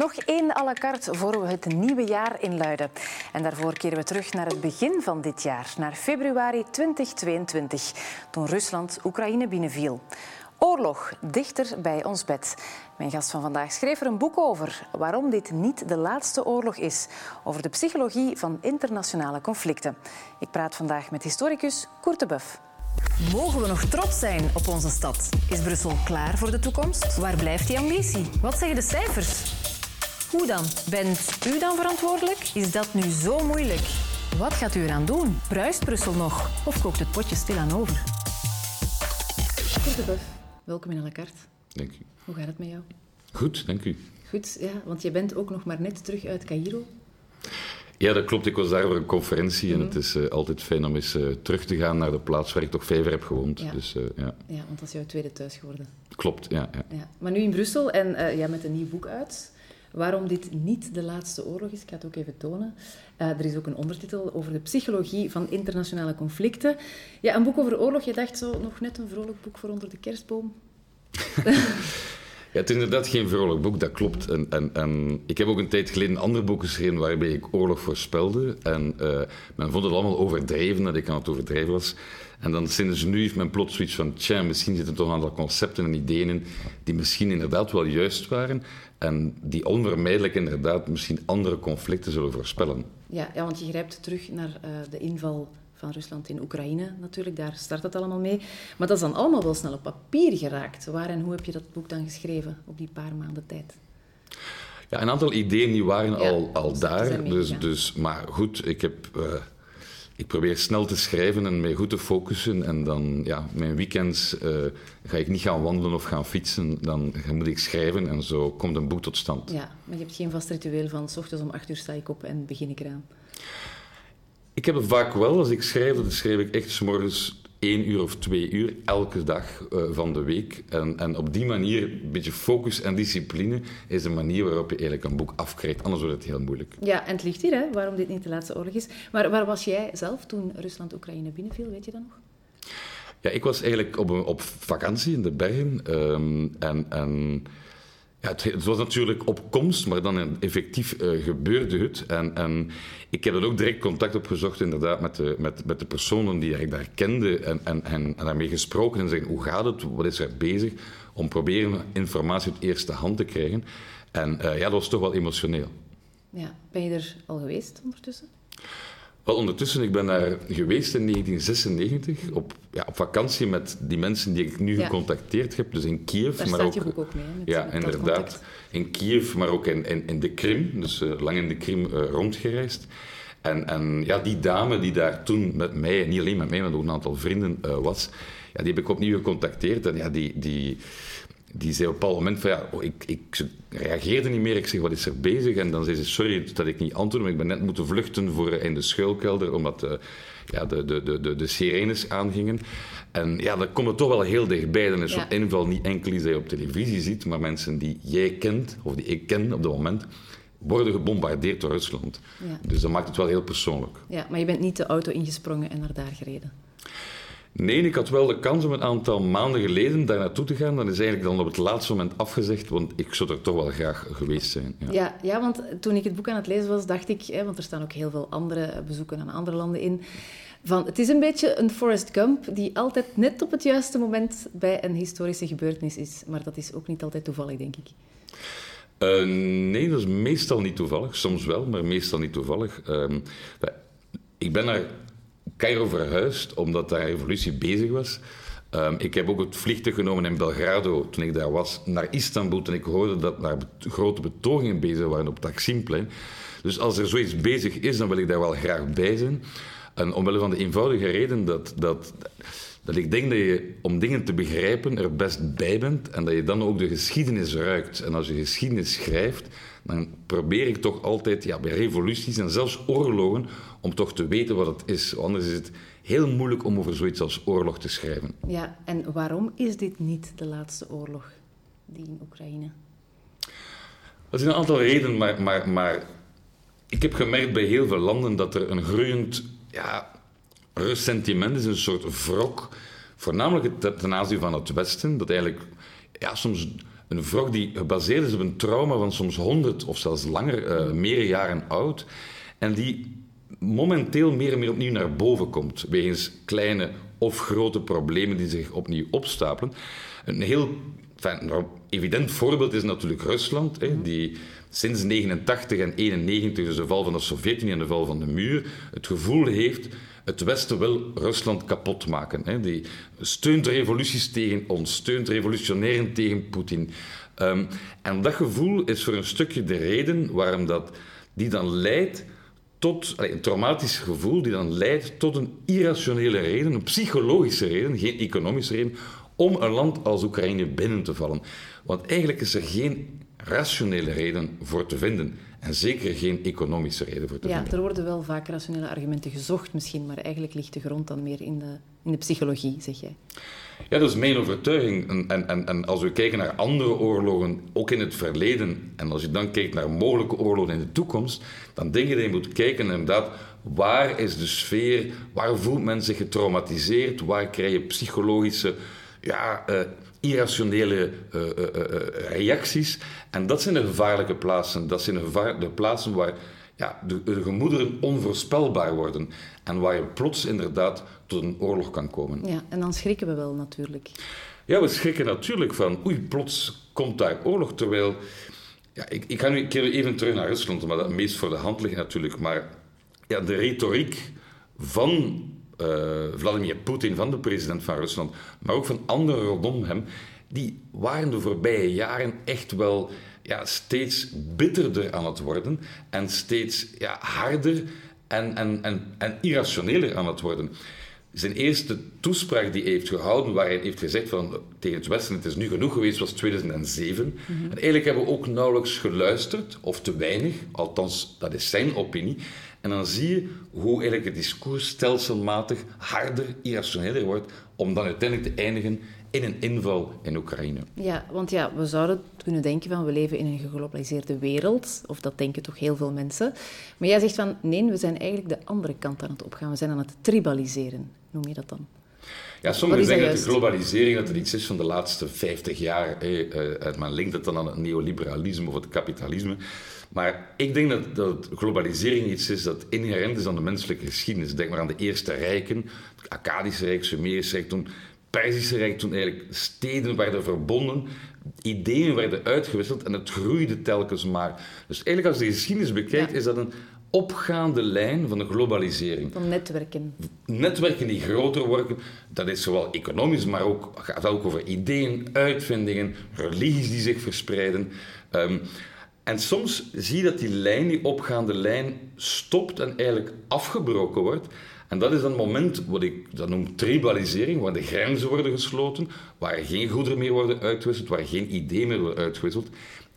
Nog één à la carte voor we het nieuwe jaar inluiden. En daarvoor keren we terug naar het begin van dit jaar, naar februari 2022, toen Rusland Oekraïne binnenviel. Oorlog, dichter bij ons bed. Mijn gast van vandaag schreef er een boek over waarom dit niet de laatste oorlog is. Over de psychologie van internationale conflicten. Ik praat vandaag met historicus Koert. Mogen we nog trots zijn op onze stad? Is Brussel klaar voor de toekomst? Waar blijft die ambitie? Wat zeggen de cijfers? Hoe dan? Bent u dan verantwoordelijk? Is dat nu zo moeilijk? Wat gaat u eraan doen? Bruist Brussel nog? Of kookt het potje stilaan over? Koert de Buff, welkom in la carte. Dank u. Hoe gaat het met jou? Goed, dank u. Goed, ja, want je bent ook nog maar net terug uit Cairo. Ja, dat klopt. Ik was daar voor een conferentie en het is eh, altijd fijn om eens eh, terug te gaan naar de plaats waar ik toch vijf jaar heb gewoond. Ja. Dus, eh, ja. Ja, want dat is jouw tweede thuis geworden. Klopt, ja, ja. Ja. Maar nu in Brussel en eh, ja, met een nieuw boek uit. Waarom dit niet de laatste oorlog is, ik ga het ook even tonen. Eh, er is ook een ondertitel over de psychologie van internationale conflicten. Ja, een boek over oorlog. Je dacht zo, nog net een vrolijk boek voor onder de kerstboom. Ja, het is inderdaad geen vrolijk boek, dat klopt. En, en, en ik heb ook een tijd geleden een ander boek geschreven waarbij ik oorlog voorspelde. En eh, men vond het allemaal overdreven, dat ik aan het overdrijven was. En dan sinds nu heeft men plots zoiets van, tja, misschien zitten toch een aantal concepten en ideeën in die misschien inderdaad wel juist waren en die onvermijdelijk inderdaad misschien andere conflicten zullen voorspellen. Ja, ja want je grijpt terug naar eh, de inval van Rusland in Oekraïne natuurlijk. Daar start het allemaal mee. Maar dat is dan allemaal wel snel op papier geraakt. Waar en hoe heb je dat boek dan geschreven op die paar maanden tijd? Ja, een aantal ideeën die waren Ja, al, al daar. Dus, dus, maar goed, ik, heb, eh, ik probeer snel te schrijven en mij goed te focussen. En dan, ja, mijn weekends eh, ga ik niet gaan wandelen of gaan fietsen. Dan moet ik schrijven en zo komt een boek tot stand. Ja, maar je hebt geen vast ritueel van... s ochtends om acht uur sta ik op en begin ik eraan. Ik heb het vaak wel, als ik schrijf, dan schrijf ik echt 's morgens één uur of twee uur elke dag eh, van de week. En, en op die manier, een beetje focus en discipline, is de manier waarop je eigenlijk een boek afkrijgt. Anders wordt het heel moeilijk. Ja, en het ligt hier, hè, waarom dit niet de laatste oorlog is. Maar waar was jij zelf toen Rusland Oekraïne binnenviel? Weet je dat nog? Ja, ik was eigenlijk op, op vakantie in de bergen. ehm, en en ja, het, was natuurlijk op komst, maar dan effectief eh, gebeurde het. En, en ik heb er ook direct contact opgezocht inderdaad, met, de, met, met de personen die ik daar kende. En, en, en, en daarmee gesproken en zeggen, hoe gaat het? Wat is er bezig? Om proberen informatie uit eerste hand te krijgen. En eh, ja, dat was toch wel emotioneel. Ja. Ben je er al geweest ondertussen? Wel, ondertussen, ik ben daar geweest in 1996 op, ja, op vakantie met die mensen die ik nu Ja. gecontacteerd heb. Dus in Kiev. Daar maar staat ook, je boek ook mee. met- ja, met inderdaad. In Kiev, maar ook in, in, in de Krim. Dus eh, lang in de Krim eh, rondgereisd. En, en ja, die dame die daar toen met mij, niet alleen met mij, maar ook een aantal vrienden eh, was, ja, die heb ik opnieuw gecontacteerd. En ja, die, die, die zei op een bepaald moment van ja, oh, ik, ik ze reageerde niet meer. Ik zeg, wat is er bezig? En dan zei ze, sorry dat ik niet antwoord, maar ik ben net moeten vluchten voor, in de schuilkelder, omdat eh, ja, de, de, de, de, de sirenes aangingen. En ja, dan komt het toch wel heel dichtbij. Dan is Ja. zo'n inval niet enkel iets dat je op televisie ziet, maar mensen die jij kent, of die ik ken op dat moment, worden gebombardeerd door Rusland. Ja. Dus dat maakt het wel heel persoonlijk. Ja, maar je bent niet de auto ingesprongen en naar daar gereden. Nee, ik had wel de kans om een aantal maanden geleden daar naartoe te gaan. Dat is eigenlijk dan op het laatste moment afgezegd, want ik zou er toch wel graag geweest zijn. Ja. Ja, ja, want toen ik het boek aan het lezen was, dacht ik, hè, want er staan ook heel veel andere bezoeken aan andere landen in, van het is een beetje een Forrest Gump die altijd net op het juiste moment bij een historische gebeurtenis is. Maar dat is ook niet altijd toevallig, denk ik. Eh, nee, dat is meestal niet toevallig. Soms wel, maar meestal niet toevallig. Ehm, ik ben naar Cairo verhuisd omdat daar revolutie bezig was. Ehm, ik heb ook het vliegtuig genomen in Belgrado toen ik daar was, naar Istanbul toen ik hoorde dat daar grote betogingen bezig waren op Taksimplein. Dus als er zoiets bezig is, dan wil ik daar wel graag bij zijn. En omwille van de eenvoudige reden dat, dat, dat ik denk dat je om dingen te begrijpen er best bij bent en dat je dan ook de geschiedenis ruikt. En als je geschiedenis schrijft, dan probeer ik toch altijd ja, bij revoluties en zelfs oorlogen om toch te weten wat het is. Anders is het heel moeilijk om over zoiets als oorlog te schrijven. Ja, en waarom is dit niet de laatste oorlog die in Oekraïne? Dat is een aantal redenen, maar, maar, maar ik heb gemerkt bij heel veel landen dat er een groeiend ja, ressentiment is, een soort wrok, voornamelijk ten- aanzien van het Westen, dat eigenlijk ja, soms Een wrok die gebaseerd is op een trauma van soms honderd of zelfs langer, uh, meer jaren oud. En die momenteel meer en meer opnieuw naar boven komt. Wegens kleine of grote problemen die zich opnieuw opstapelen. Een heel enfin, nou, evident voorbeeld is natuurlijk Rusland, hè, die sinds 89 en 91, dus de val van de Sovjet-Unie en de val van de muur, het gevoel heeft het Westen wil Rusland kapot maken. Hè. Die steunt revoluties tegen ons, steunt revolutionairen tegen Poetin. Um, en dat gevoel is voor een stukje de reden waarom dat, die dan leidt tot een traumatisch gevoel, die dan leidt tot een irrationele reden, een psychologische reden, geen economische reden, om een land als Oekraïne binnen te vallen. Want eigenlijk is er geen rationele reden voor te vinden. En zeker geen economische reden voor te ja, vinden. er worden wel vaak rationele argumenten gezocht misschien, maar eigenlijk ligt de grond dan meer in de, in de psychologie, zeg jij. Ja, dat is mijn overtuiging. En, en, en als we kijken naar andere oorlogen, ook in het verleden, en als je dan kijkt naar mogelijke oorlogen in de toekomst, dan denk je dat je moet kijken inderdaad, waar is de sfeer, waar voelt men zich getraumatiseerd, waar krijg je psychologische ja, uh, irrationele uh, uh, reacties. En dat zijn de gevaarlijke plaatsen. Dat zijn de, de plaatsen waar ja, de, de, gemoederen onvoorspelbaar worden. En waar je plots inderdaad tot een oorlog kan komen. Ja, en dan schrikken we wel natuurlijk. Ja, we schrikken natuurlijk van, oei, plots komt daar oorlog. Terwijl, ja, ik, ik ga nu keer even terug naar Rusland, maar dat meest voor de hand ligt natuurlijk. Maar ja, de retoriek van Vladimir Poetin, van de president van Rusland, maar ook van anderen rondom hem, die waren de voorbije jaren echt wel ja, steeds bitterder aan het worden en steeds ja, harder en, en, en, en irrationeler aan het worden. Zijn eerste toespraak die hij heeft gehouden, waar hij heeft gezegd van, tegen het Westen, het is nu genoeg geweest, was 2007. Mhm. En eigenlijk hebben we ook nauwelijks geluisterd, of te weinig, althans, dat is zijn opinie. En dan zie je hoe eigenlijk het discours stelselmatig harder, irrationeler wordt, om dan uiteindelijk te eindigen in een inval in Oekraïne. Ja, want ja, we zouden kunnen denken van we leven in een geglobaliseerde wereld, of dat denken toch heel veel mensen. Maar jij zegt van nee, we zijn eigenlijk de andere kant aan het opgaan. We zijn aan het tribaliseren. Noem je dat dan? Ja, sommigen zeggen dat de globalisering dat er iets is van de laatste 50 jaar. Eh, men linkt het dan aan het neoliberalisme of het kapitalisme. Maar ik denk dat, dat globalisering iets is dat inherent is aan de menselijke geschiedenis. Denk maar aan de eerste rijken, het Akkadische Rijk, Sumerische Rijk, toen Perzische Rijk, toen eigenlijk steden werden verbonden, ideeën werden uitgewisseld en het groeide telkens maar. Dus eigenlijk als je de geschiedenis bekijkt, is dat een opgaande lijn van de globalisering. Van netwerken. Netwerken die groter worden, dat is zowel economisch, maar ook, gaat ook over ideeën, uitvindingen, religies die zich verspreiden. Um, en soms zie je dat die lijn, die opgaande lijn, stopt en eigenlijk afgebroken wordt. En dat is dan het moment wat ik dat noem tribalisering, waar de grenzen worden gesloten, waar geen goederen meer worden uitgewisseld, waar geen ideeën meer worden uitgewisseld.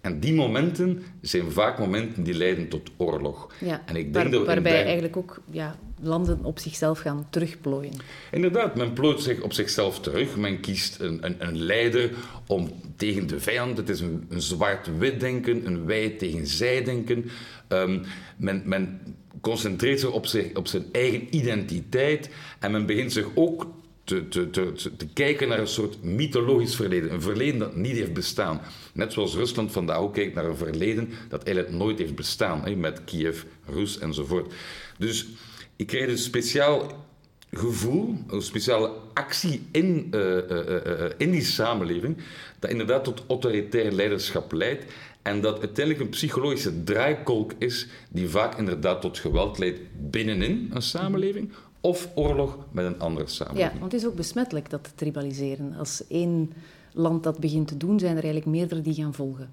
En die momenten zijn vaak momenten die leiden tot oorlog. Ja, en ik denk dat waarbij eigenlijk ook ja, landen op zichzelf gaan terugplooien. Inderdaad, men plooit zich op zichzelf terug. Men kiest een, een, een leider om tegen de vijand. Het is een, een zwart-wit denken, een wij tegen zij denken. Um, men, men concentreert zich op, zich op zijn eigen identiteit en men begint zich ook te, te, te, te, kijken naar een soort mythologisch verleden. Een verleden dat niet heeft bestaan. Net zoals Rusland vandaag ook kijkt naar een verleden dat eigenlijk nooit heeft bestaan. Hè, met Kiev, Rus enzovoort. Dus ik krijg een speciaal gevoel, een speciale actie in, uh, uh, uh, in die samenleving, dat inderdaad tot autoritair leiderschap leidt. En dat uiteindelijk een psychologische draaikolk is die vaak inderdaad tot geweld leidt binnenin een samenleving of oorlog met een andere samenleving. Ja, want het is ook besmettelijk dat tribaliseren. Als één land dat begint te doen, zijn er eigenlijk meerdere die gaan volgen.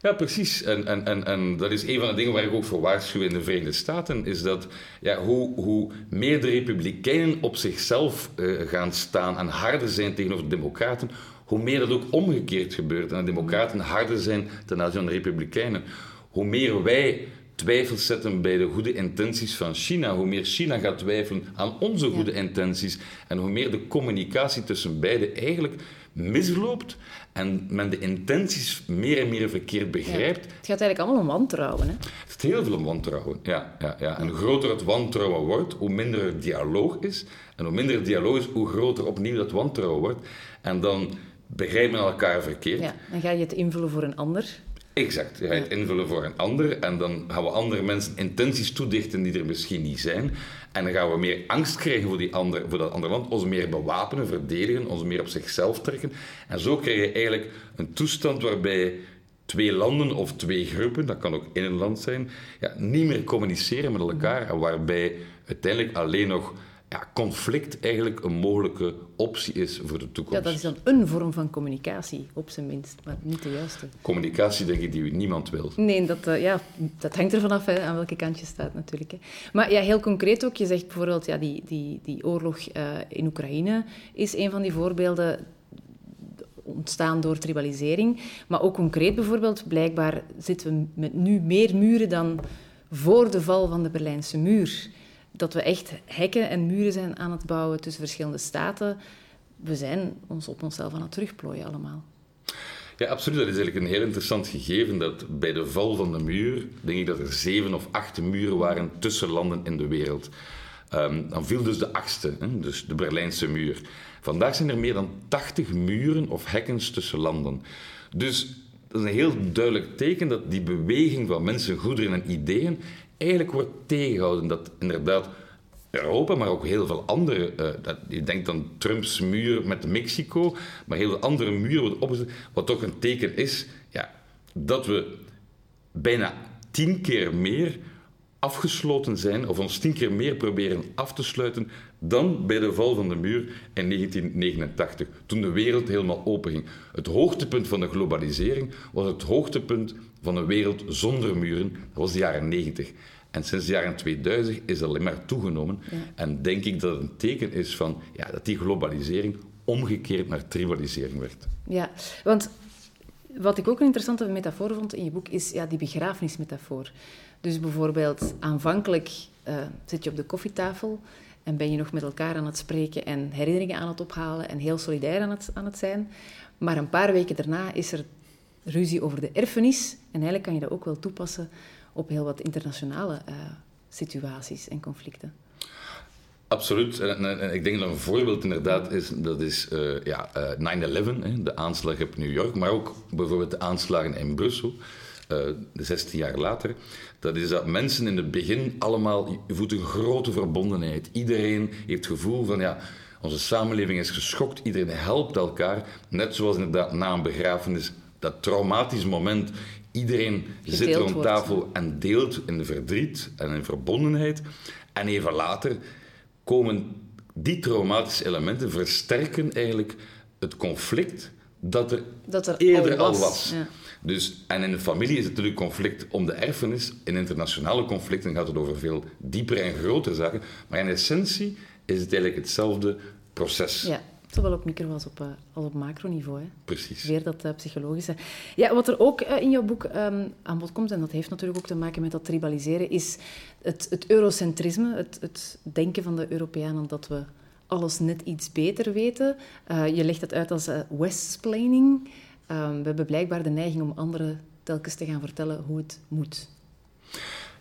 Ja, precies. En, en, en, en dat is een van de dingen waar ik ook voor waarschuw in de Verenigde Staten, is dat ja, hoe, hoe meer de republikeinen op zichzelf uh, gaan staan en harder zijn tegenover de democraten, hoe meer dat ook omgekeerd gebeurt. En de democraten harder zijn ten aanzien van de republikeinen. Hoe meer wij twijfels zetten bij de goede intenties van China, hoe meer China gaat twijfelen aan onze goede intenties en hoe meer de communicatie tussen beiden eigenlijk misloopt en men de intenties meer en meer verkeerd begrijpt. Het gaat eigenlijk allemaal om wantrouwen. Hè? Het gaat heel veel om wantrouwen, ja, ja, ja. En hoe groter het wantrouwen wordt, hoe minder er dialoog is. En hoe minder dialoog is, hoe groter opnieuw dat wantrouwen wordt. En dan begrijpen elkaar verkeerd. Ja, dan ga je het invullen voor een ander. Exact. Je gaat invullen voor een ander en dan gaan we andere mensen intenties toedichten die er misschien niet zijn. En dan gaan we meer angst krijgen voor, die ander, voor dat andere land, ons meer bewapenen, verdedigen, ons meer op zichzelf trekken. En zo krijg je eigenlijk een toestand waarbij twee landen of twee groepen, dat kan ook in een land zijn, ja, niet meer communiceren met elkaar en waarbij uiteindelijk alleen nog ja, conflict eigenlijk een mogelijke optie is voor de toekomst. Ja, dat is dan een vorm van communicatie, op zijn minst, maar niet de juiste. Communicatie, denk ik, die niemand wil. Nee, dat, uh, ja, dat hangt er vanaf hè, aan welke kant je staat natuurlijk. Hè. Maar ja, heel concreet ook, je zegt bijvoorbeeld, ja, die, die, die oorlog uh, in Oekraïne is een van die voorbeelden ontstaan door tribalisering. Maar ook concreet bijvoorbeeld, blijkbaar zitten we met nu meer muren dan voor de val van de Berlijnse muur dat we echt hekken en muren zijn aan het bouwen tussen verschillende staten. We zijn ons op onszelf aan het terugplooien allemaal. Ja, absoluut. Dat is eigenlijk een heel interessant gegeven. Dat bij de val van de muur, denk ik dat er zeven of acht muren waren tussen landen in de wereld. Um, dan viel dus de achtste, hè, dus de Berlijnse muur. Vandaag zijn er meer dan 80 muren of hekkens tussen landen. Dus dat is een heel duidelijk teken dat die beweging van mensen, goederen en ideeën eigenlijk wordt tegengehouden. Dat inderdaad Europa, maar ook heel veel andere. Uh, dat, je denkt aan Trumps muur met Mexico, maar heel veel andere muren worden opgezet. Wat toch een teken is ja, dat we bijna tien keer meer afgesloten zijn, of ons tien keer meer proberen af te sluiten, dan bij de val van de muur in 1989, toen de wereld helemaal openging. Het hoogtepunt van de globalisering was het hoogtepunt van een wereld zonder muren. Dat was de jaren 90. En sinds de jaren 2000 is dat alleen maar toegenomen. En denk ik dat het een teken is van ja, dat die globalisering omgekeerd naar tribalisering werd. Ja, want wat ik ook een interessante metafoor vond in je boek is ja, die begrafenismetafoor. Dus bijvoorbeeld, aanvankelijk uh, zit je op de koffietafel en ben je nog met elkaar aan het spreken en herinneringen aan het ophalen en heel solidair aan het, aan het zijn. Maar een paar weken daarna is er ruzie over de erfenis. En eigenlijk kan je dat ook wel toepassen op heel wat internationale uh, situaties en conflicten. Absoluut. En, ik denk dat een voorbeeld inderdaad is, dat is uh, ja, uh, 9-11, de aanslag op New York, maar ook bijvoorbeeld de aanslagen in Brussel, uh, 16 jaar later. Dat is dat mensen in het begin allemaal, voelt een grote verbondenheid. Iedereen heeft het gevoel van, ja, onze samenleving is geschokt, iedereen helpt elkaar. Net zoals inderdaad na een begrafenis, dat traumatisch moment. Iedereen zit rond tafel en deelt in de verdriet en in verbondenheid. En even later komen die traumatische elementen versterken eigenlijk het conflict dat er, dat er eerder al was. Ja. Dus, en in de familie is het natuurlijk conflict om de erfenis. In internationale conflicten gaat het over veel diepere en grotere zaken. Maar in essentie is het eigenlijk hetzelfde proces. Ja. Zowel op micro als op, uh, als op macroniveau. Hè. Precies. Weer dat uh, psychologische. Ja, wat er ook uh, in jouw boek um, aan bod komt, en dat heeft natuurlijk ook te maken met dat tribaliseren, is het, het eurocentrisme, het, het denken van de Europeanen dat we alles net iets beter weten. je legt het uit als westsplaining. Um, we hebben blijkbaar de neiging om anderen telkens te gaan vertellen hoe het moet.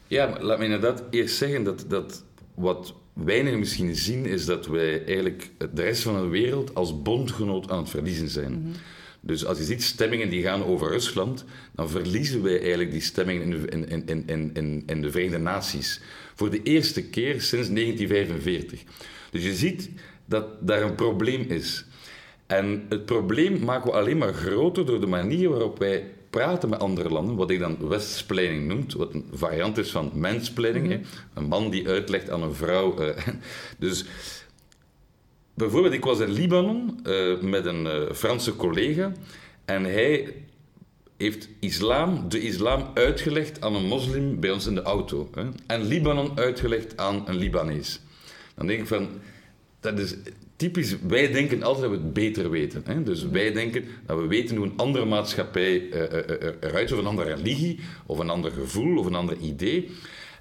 Ja, laat me inderdaad eerst zeggen dat, dat wat weinig misschien zien, is dat wij eigenlijk de rest van de wereld als bondgenoot aan het verliezen zijn. Mhm. Dus als je ziet stemmingen die gaan over Rusland, dan verliezen wij eigenlijk die stemmingen in de, in, in, in, in de Verenigde Naties. Voor de eerste keer sinds 1945. Dus je ziet dat daar een probleem is. En het probleem maken we alleen maar groter door de manier waarop wij praten met andere landen, wat ik dan westsplaining noem, wat een variant is van mansplaining. Mm Een man die uitlegt aan een vrouw. Uh, dus bijvoorbeeld, ik was in Libanon uh, met een uh, Franse collega en hij heeft islam, de islam uitgelegd aan een moslim bij ons in de auto. Hè, en Libanon uitgelegd aan een Libanees. Dan denk ik van, dat is typisch, wij denken altijd dat we het beter weten. Hè? Dus wij denken dat we weten hoe een andere maatschappij uh, uh, eruit of een andere religie, of een ander gevoel, of een ander idee.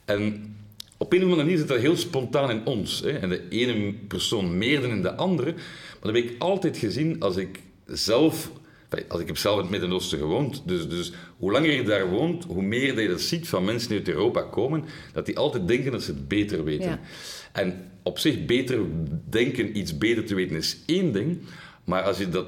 En op een of andere manier zit dat heel spontaan in ons. Hè? En de ene persoon meer dan in de andere. Maar dat heb ik altijd gezien als ik zelf... Als ik heb zelf in het Midden-Oosten gewoond, dus, dus hoe langer je daar woont, hoe meer je dat ziet van mensen die uit Europa komen, dat die altijd denken dat ze het beter weten. Ja. En op zich beter denken, iets beter te weten, is één ding. Maar als je dat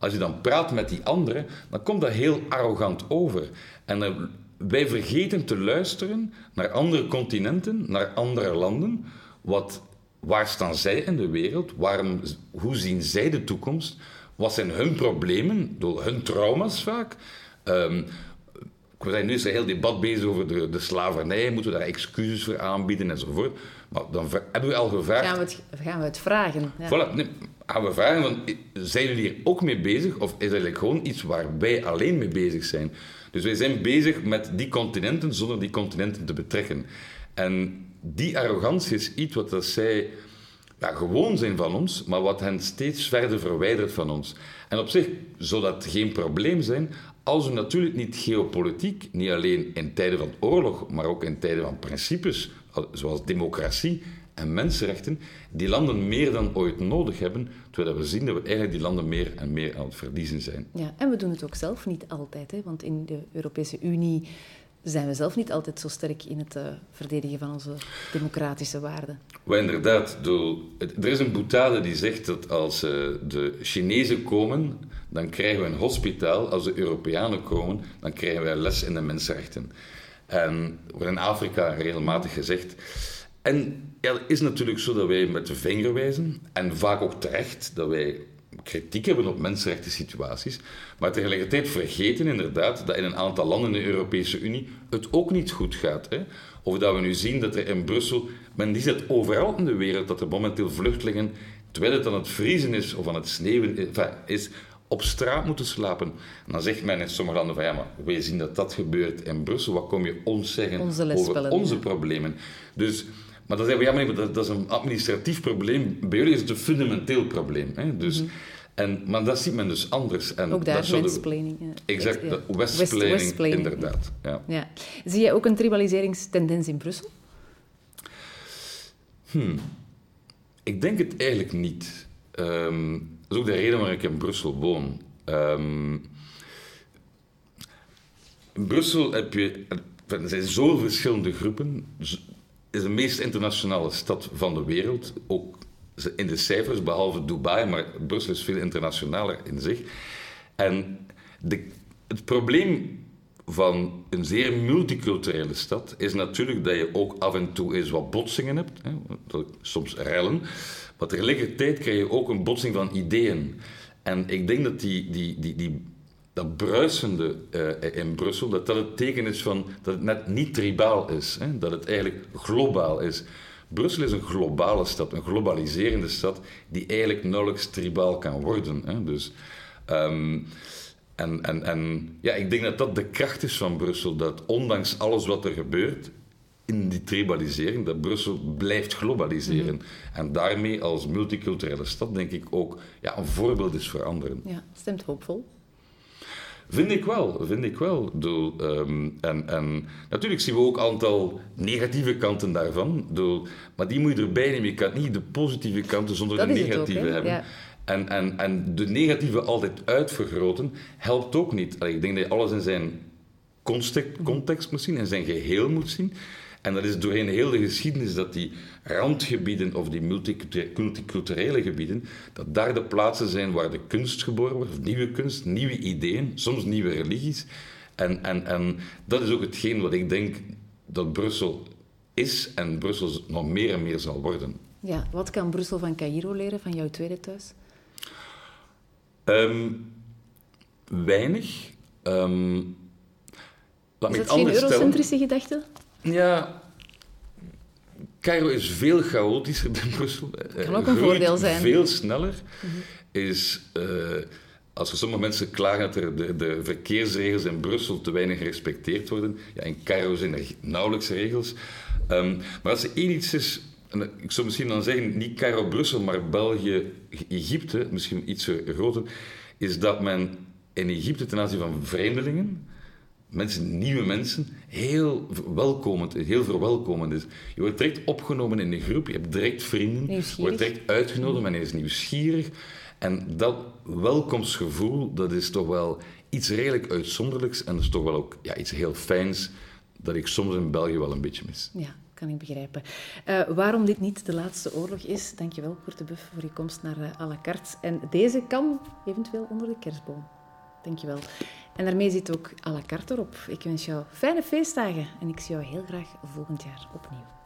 Als je dan praat met die anderen, dan komt dat heel arrogant over. En wij vergeten te luisteren naar andere continenten, naar andere landen. Wat, waar staan zij in de wereld? Waarom, hoe zien zij de toekomst? Wat zijn hun problemen, door hun trauma's vaak? Um, we zijn nu is een heel debat bezig over de, de, slavernij. Moeten we daar excuses voor aanbieden enzovoort. Maar dan hebben we al gevraagd... Gaan we het, gaan we het vragen? Ja. Voilà, nee, gaan we vragen, van, zijn jullie hier ook mee bezig? Of is het eigenlijk gewoon iets waar wij alleen mee bezig zijn? Dus wij zijn bezig met die continenten zonder die continenten te betrekken. En die arrogantie is iets wat dat zij ja, gewoon zijn van ons, maar wat hen steeds verder verwijdert van ons. En op zich zou dat geen probleem zijn als we natuurlijk niet geopolitiek, niet alleen in tijden van oorlog, maar ook in tijden van principes, zoals democratie en mensenrechten, die landen meer dan ooit nodig hebben, terwijl we zien dat we eigenlijk die landen meer en meer aan het verliezen zijn. Ja, en we doen het ook zelf niet altijd, hè? want in de Europese Unie zijn we zelf niet altijd zo sterk in het uh, verdedigen van onze democratische waarden. Wel, inderdaad. er is een boetade die zegt dat als uh, de Chinezen komen, dan krijgen we een hospitaal. Als de Europeanen komen, dan krijgen wij les in de mensenrechten. En wordt in Afrika regelmatig gezegd. En ja, het is natuurlijk zo dat wij met de vinger wijzen, en vaak ook terecht, dat wij kritiek hebben op mensenrechten situaties, maar tegelijkertijd vergeten inderdaad dat in een aantal landen in de Europese Unie het ook niet goed gaat. Hè? Of dat we nu zien dat er in Brussel, men die zit overal in de wereld, dat er momenteel vluchtelingen, terwijl het aan het vriezen is of aan het sneeuwen is, op straat moeten slapen. En dan zegt men in sommige landen van ja, maar wij zien dat dat gebeurt in Brussel, wat kom je ons zeggen over onze problemen? Dus maar dan zeggen we, ja, maar dat, dat, is een administratief probleem. Bij jullie is het een fundamenteel probleem. Hè? Dus, mm en, maar dat ziet men dus anders. En ook daar, westplanning. Exact, ja. westplanning, inderdaad. Ja. ja. Zie je ook een tribaliseringstendens in Brussel? Hmm. Ik denk het eigenlijk niet. Um, dat is ook de reden waarom ik in Brussel woon. Um, in Brussel heb je... Er zijn zo verschillende groepen is de meest internationale stad van de wereld. Ook in de cijfers, behalve Dubai, maar Brussel is veel internationaler in zich. En de, het probleem van een zeer multiculturele stad is natuurlijk dat je ook af en toe eens wat botsingen hebt, hè, soms rellen, maar tegelijkertijd krijg je ook een botsing van ideeën. En ik denk dat die, die, die, die dat bruisende uh, in Brussel, dat dat het teken is van dat het net niet tribaal is. Hè? Dat het eigenlijk globaal is. Brussel is een globale stad, een globaliserende stad, die eigenlijk nauwelijks tribaal kan worden. Hè? Dus, um, en, en, en ja, ik denk dat dat de kracht is van Brussel, dat ondanks alles wat er gebeurt, in die tribalisering, dat Brussel blijft globaliseren. Mhm. En daarmee als multiculturele stad, denk ik ook, ja, een voorbeeld is voor anderen. Ja, stemt hoopvol. Vind ik wel, vind ik wel. Doel, um, en, en natuurlijk zien we ook een aantal negatieve kanten daarvan. Doel, maar die moet je erbij nemen. Je kan niet de positieve kanten zonder de negatieve hebben. En, en, en de negatieve altijd uitvergroten helpt ook niet. ik denk dat je alles in zijn context, context moet zien, in zijn geheel moet zien. En dat is doorheen heel de geschiedenis dat die randgebieden of die multiculturele gebieden, dat daar de plaatsen zijn waar de kunst geboren wordt, of nieuwe kunst, nieuwe ideeën, soms nieuwe religies. En, en, en dat is ook hetgeen wat ik denk dat Brussel is en Brussel nog meer en meer zal worden. Ja, wat kan Brussel van Cairo leren, van jouw tweede thuis? Um, weinig. Um, is dat geen eurocentrische gedachte? Ja, Cairo is veel chaotischer dan Brussel. Dat kan ook een voordeel zijn. Veel sneller. Is, uh, als sommige mensen klagen dat er de, de, verkeersregels in Brussel te weinig gerespecteerd worden. Ja, in Cairo zijn er nauwelijks regels. Um, maar als er één iets is, en ik zou misschien dan zeggen, niet Cairo-Brussel, maar België-Egypte, misschien iets groter, is dat men in Egypte ten aanzien van vreemdelingen mensen, nieuwe mensen, heel welkomend, heel verwelkomend is. Je wordt direct opgenomen in een groep, je hebt direct vrienden, je wordt direct uitgenodigd, men is nieuwsgierig. En dat welkomstgevoel, dat is toch wel iets redelijk uitzonderlijks en dat is toch wel ook ja, iets heel fijns dat ik soms in België wel een beetje mis. Ja. kan ik begrijpen. Uh, waarom dit niet de laatste oorlog is, dankjewel Kurt de Buff voor je komst naar uh, à la carte. En deze kan eventueel onder de kerstboom. Dankjewel. En daarmee zit ook à la carte erop. Ik wens jou fijne feestdagen en ik zie jou heel graag volgend jaar opnieuw.